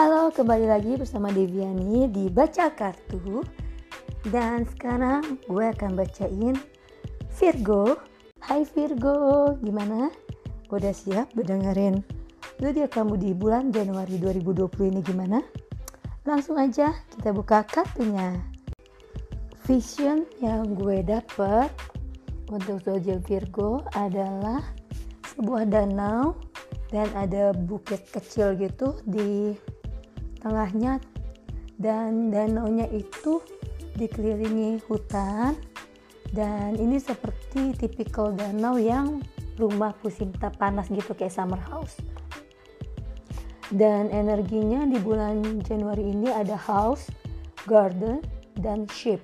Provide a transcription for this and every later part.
Halo, kembali lagi bersama Deviani di Baca Kartu Dan sekarang gue akan bacain Virgo Hai Virgo, gimana? Udah siap berdengerin zodiak kamu di bulan Januari 2020 ini gimana? Langsung aja kita buka kartunya Vision yang gue dapet untuk zodiak Virgo adalah sebuah danau dan ada bukit kecil gitu di tengahnya dan danaunya itu dikelilingi hutan. Dan ini seperti tipikal danau yang rumah pusinta panas gitu kayak summer house. Dan energinya di bulan Januari ini ada house, garden, dan ship.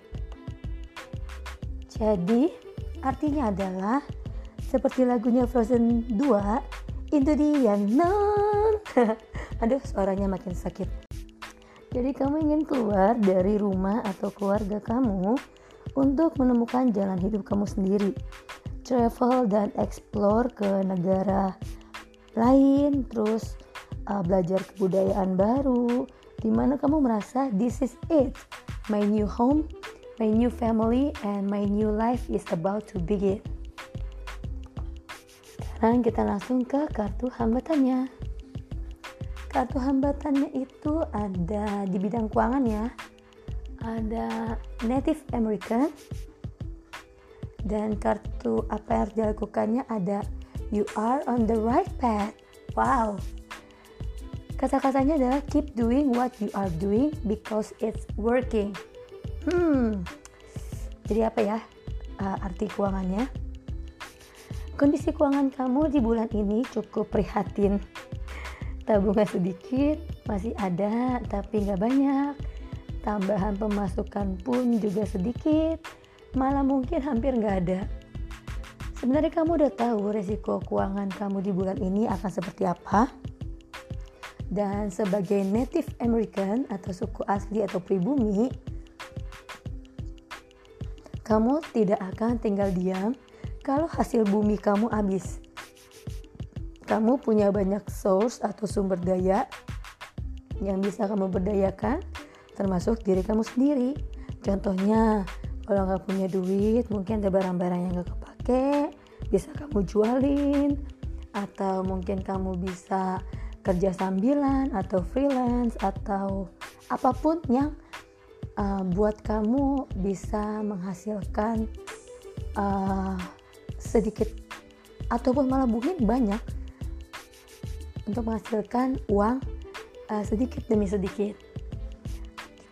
Jadi artinya adalah seperti lagunya Frozen 2 itu dia non aduh suaranya makin sakit jadi kamu ingin keluar dari rumah atau keluarga kamu untuk menemukan jalan hidup kamu sendiri. Travel dan explore ke negara lain, terus uh, belajar kebudayaan baru, di mana kamu merasa this is it, my new home, my new family, and my new life is about to begin. Sekarang kita langsung ke kartu hambatannya. Kartu hambatannya itu ada di bidang keuangan ya. Ada Native American dan kartu apa yang harus dilakukannya ada You are on the right path. Wow. Kata-katanya adalah keep doing what you are doing because it's working. Hmm. Jadi apa ya uh, arti keuangannya? Kondisi keuangan kamu di bulan ini cukup prihatin tabungan sedikit masih ada tapi nggak banyak. Tambahan pemasukan pun juga sedikit malah mungkin hampir nggak ada. Sebenarnya kamu udah tahu resiko keuangan kamu di bulan ini akan seperti apa? Dan sebagai Native American atau suku asli atau pribumi kamu tidak akan tinggal diam kalau hasil bumi kamu habis kamu punya banyak source atau sumber daya yang bisa kamu berdayakan termasuk diri kamu sendiri. Contohnya kalau nggak punya duit mungkin ada barang-barang yang nggak kepake bisa kamu jualin. Atau mungkin kamu bisa kerja sambilan atau freelance atau apa pun yang uh, buat kamu bisa menghasilkan uh, sedikit ataupun malah mungkin banyak untuk menghasilkan uang uh, sedikit demi sedikit.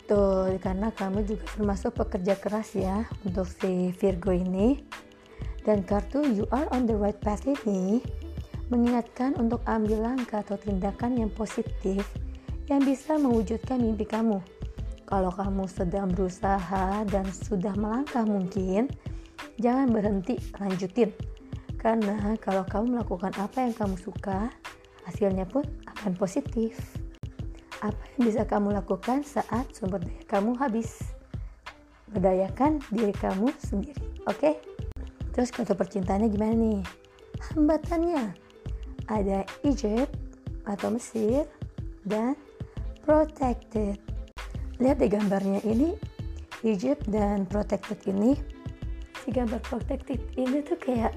Gitu karena kamu juga termasuk pekerja keras ya untuk si Virgo ini. Dan kartu you are on the right path ini mengingatkan untuk ambil langkah atau tindakan yang positif yang bisa mewujudkan mimpi kamu. Kalau kamu sedang berusaha dan sudah melangkah mungkin jangan berhenti lanjutin. Karena kalau kamu melakukan apa yang kamu suka hasilnya pun akan positif. Apa yang bisa kamu lakukan saat sumber daya kamu habis? Berdayakan diri kamu sendiri, oke? Okay? Terus kartu percintaannya gimana nih? Hambatannya ada Egypt atau Mesir dan protected. Lihat di gambarnya ini Egypt dan protected ini si gambar protected ini tuh kayak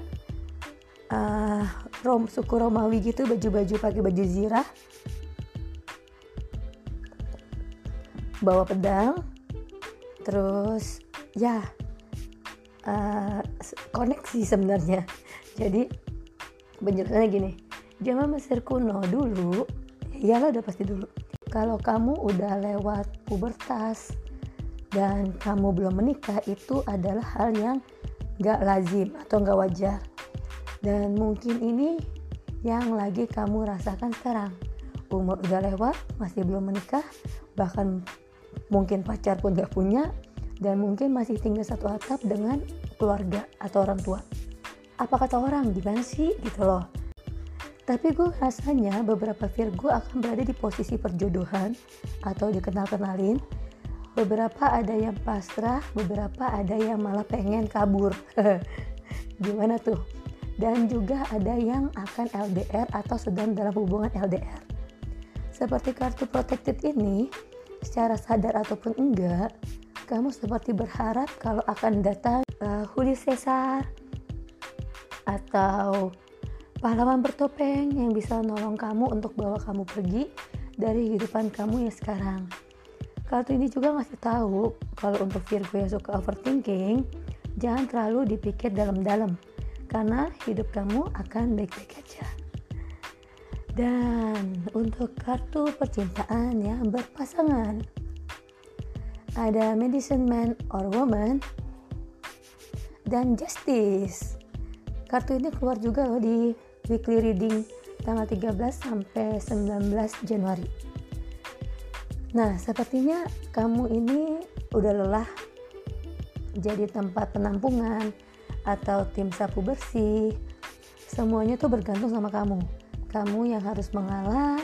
uh, rom suku Romawi gitu baju-baju pakai baju zirah. Bawa pedang. Terus ya uh, koneksi sebenarnya. Jadi penjelasannya gini. Zaman Mesir kuno dulu. Ya iyalah udah pasti dulu. Kalau kamu udah lewat pubertas dan kamu belum menikah itu adalah hal yang gak lazim atau gak wajar dan mungkin ini yang lagi kamu rasakan sekarang. Umur udah lewat masih belum menikah bahkan mungkin pacar pun gak punya dan mungkin masih tinggal satu atap dengan keluarga atau orang tua. Apa kata orang gimana sih? Gitu loh. Tapi gue rasanya beberapa Virgo akan berada di posisi perjodohan atau dikenal-kenalin. Beberapa ada yang pasrah beberapa ada yang malah pengen kabur. Gimana tuh dan juga ada yang akan LDR atau sedang dalam hubungan LDR. seperti kartu protected ini secara sadar ataupun enggak kamu seperti berharap kalau akan datang uh, Julius Caesar atau pahlawan bertopeng yang bisa nolong kamu untuk bawa kamu pergi dari kehidupan kamu yang sekarang. Kartu ini juga ngasih tahu kalau untuk Virgo yang suka overthinking, jangan terlalu dipikir dalam-dalam karena hidup kamu akan baik-baik aja. Dan untuk kartu percintaan yang berpasangan, ada medicine man or woman dan justice. Kartu ini keluar juga loh di weekly reading tanggal 13 sampai 19 Januari. Nah, sepertinya kamu ini udah lelah jadi tempat penampungan atau tim sapu bersih. Semuanya tuh bergantung sama kamu. Kamu yang harus mengalah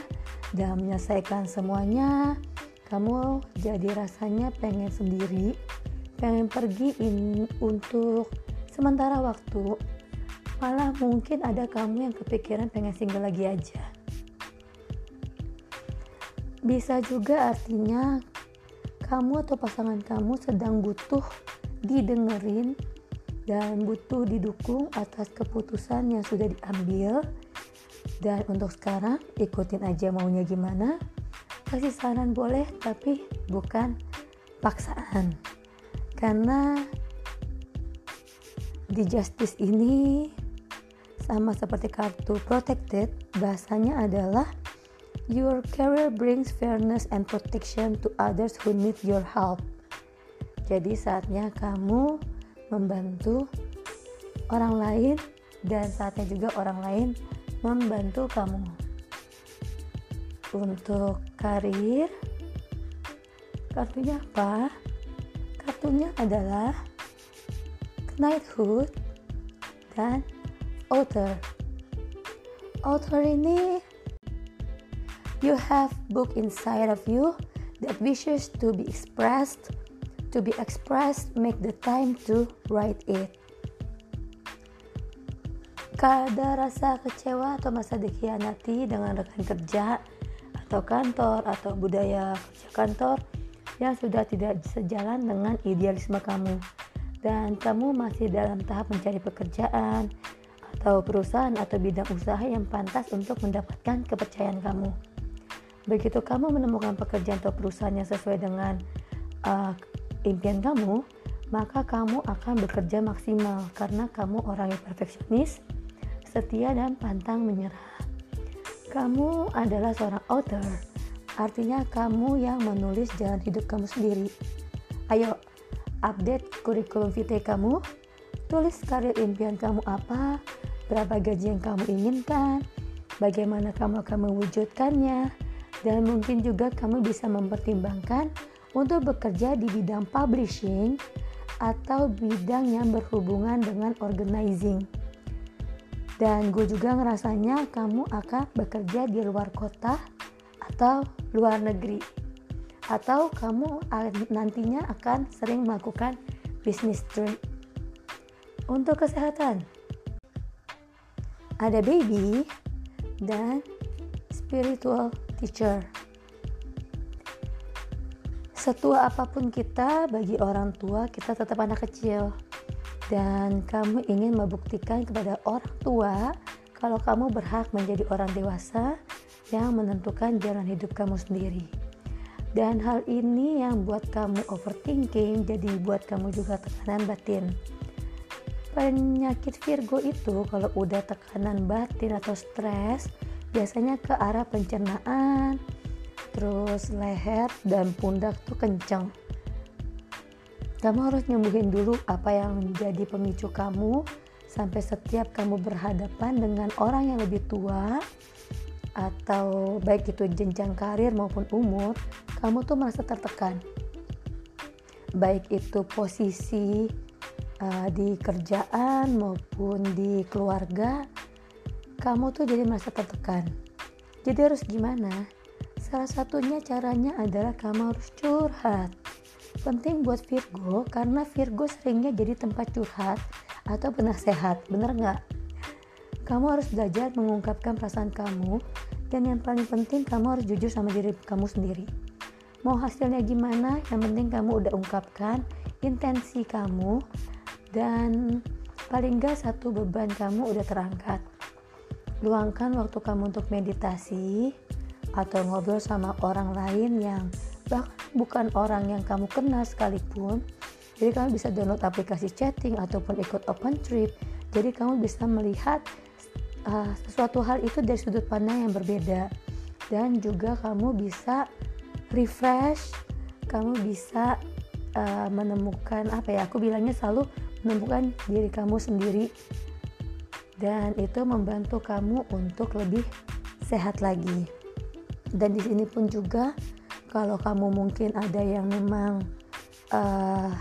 dan menyelesaikan semuanya. Kamu jadi rasanya pengen sendiri, pengen pergi in, untuk sementara waktu. Malah mungkin ada kamu yang kepikiran pengen single lagi aja bisa juga artinya kamu atau pasangan kamu sedang butuh didengerin dan butuh didukung atas keputusan yang sudah diambil. Dan untuk sekarang ikutin aja maunya gimana. Kasih saran boleh tapi bukan paksaan. Karena di justice ini sama seperti kartu protected bahasanya adalah Your career brings fairness and protection to others who need your help. Jadi saatnya kamu membantu orang lain dan saatnya juga orang lain membantu kamu. Untuk karir, kartunya apa? Kartunya adalah Knighthood dan Author. Author ini You have book inside of you that wishes to be expressed. To be expressed, make the time to write it. Kada rasa kecewa atau masa dikhianati dengan rekan kerja atau kantor atau budaya kerja kantor yang sudah tidak sejalan dengan idealisme kamu dan kamu masih dalam tahap mencari pekerjaan atau perusahaan atau bidang usaha yang pantas untuk mendapatkan kepercayaan kamu. Begitu kamu menemukan pekerjaan atau perusahaan yang sesuai dengan uh, impian kamu, maka kamu akan bekerja maksimal karena kamu orang yang perfeksionis, setia dan pantang menyerah. Kamu adalah seorang author, artinya kamu yang menulis jalan hidup kamu sendiri. Ayo, update kurikulum vitae kamu, tulis karir impian kamu apa, berapa gaji yang kamu inginkan, bagaimana kamu akan mewujudkannya, dan mungkin juga kamu bisa mempertimbangkan untuk bekerja di bidang publishing atau bidang yang berhubungan dengan organizing. Dan gue juga ngerasanya kamu akan bekerja di luar kota atau luar negeri. Atau kamu nantinya akan sering melakukan business trip. Untuk kesehatan, ada baby dan spiritual teacher. Setua apa pun kita, bagi orang tua kita tetap anak kecil. Dan kamu ingin membuktikan kepada orang tua kalau kamu berhak menjadi orang dewasa yang menentukan jalan hidup kamu sendiri. Dan hal ini yang buat kamu overthinking, jadi buat kamu juga tekanan batin. Penyakit Virgo itu kalau udah tekanan batin atau stres, biasanya ke arah pencernaan terus leher dan pundak tuh kenceng kamu harus nyembuhin dulu apa yang menjadi pemicu kamu sampai setiap kamu berhadapan dengan orang yang lebih tua atau baik itu jenjang karir maupun umur kamu tuh merasa tertekan baik itu posisi uh, di kerjaan maupun di keluarga kamu tuh jadi merasa tertekan. Jadi harus gimana? Salah satunya caranya adalah kamu harus curhat. Penting buat Virgo karena Virgo seringnya jadi tempat curhat atau penasehat, bener nggak? Kamu harus belajar mengungkapkan perasaan kamu dan yang paling penting kamu harus jujur sama diri kamu sendiri mau hasilnya gimana yang penting kamu udah ungkapkan intensi kamu dan paling gak satu beban kamu udah terangkat luangkan waktu kamu untuk meditasi atau ngobrol sama orang lain yang bahkan bukan orang yang kamu kenal sekalipun. Jadi kamu bisa download aplikasi chatting ataupun ikut open trip. Jadi kamu bisa melihat uh, sesuatu hal itu dari sudut pandang yang berbeda. Dan juga kamu bisa refresh kamu bisa uh, menemukan apa ya aku bilangnya selalu menemukan diri kamu sendiri. Dan itu membantu kamu untuk lebih sehat lagi dan di sini pun juga kalau kamu mungkin ada yang memang uh,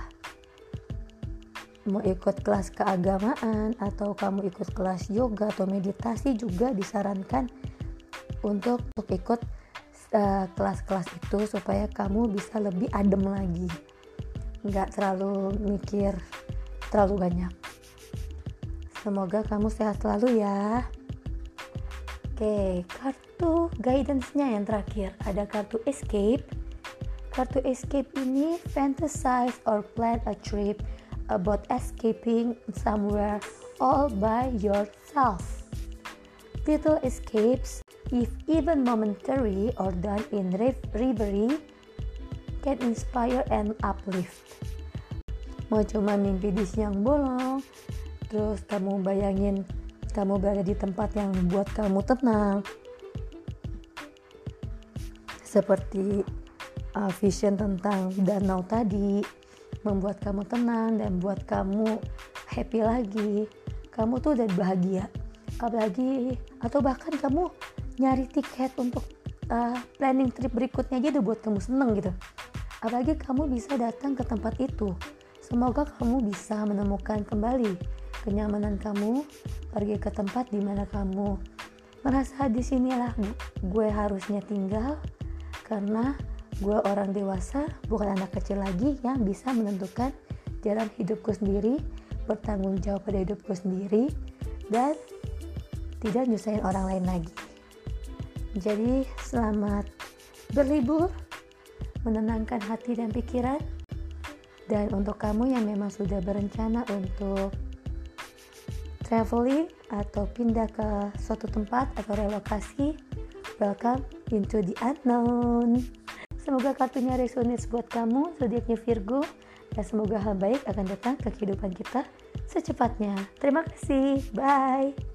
mau ikut kelas keagamaan atau kamu ikut kelas yoga atau meditasi juga disarankan untuk untuk ikut eh, kelas-kelas uh, itu supaya kamu bisa lebih adem lagi. Nggak terlalu mikir terlalu banyak. Semoga kamu sehat selalu ya. Oke kartu guidance-nya yang terakhir ada kartu escape kartu escape ini fantasize or plan a trip about escaping somewhere all by yourself. Little escapes, if even momentary or done in reverie, can inspire and uplift. Mau cuma mimpi di siang bolong, terus kamu bayangin kamu berada di tempat yang membuat kamu tenang, seperti uh, vision tentang danau tadi, membuat kamu tenang dan buat kamu happy lagi. Kamu tuh udah bahagia. Apalagi atau bahkan kamu nyari tiket untuk uh, planning trip berikutnya aja udah buat kamu seneng gitu. Apalagi kamu bisa datang ke tempat itu. Semoga kamu bisa menemukan kembali kenyamanan kamu pergi ke tempat di mana kamu merasa di sinilah gue harusnya tinggal karena gue orang dewasa bukan anak kecil lagi yang bisa menentukan jalan hidupku sendiri bertanggung jawab pada hidupku sendiri dan tidak nyusahin orang lain lagi. Jadi selamat berlibur menenangkan hati dan pikiran. Dan untuk kamu yang memang sudah berencana untuk traveling atau pindah ke suatu tempat atau relokasi welcome into the unknown Semoga kartunya resonates buat kamu, zodiaknya Virgo, dan semoga hal baik akan datang ke kehidupan kita secepatnya. Terima kasih, bye.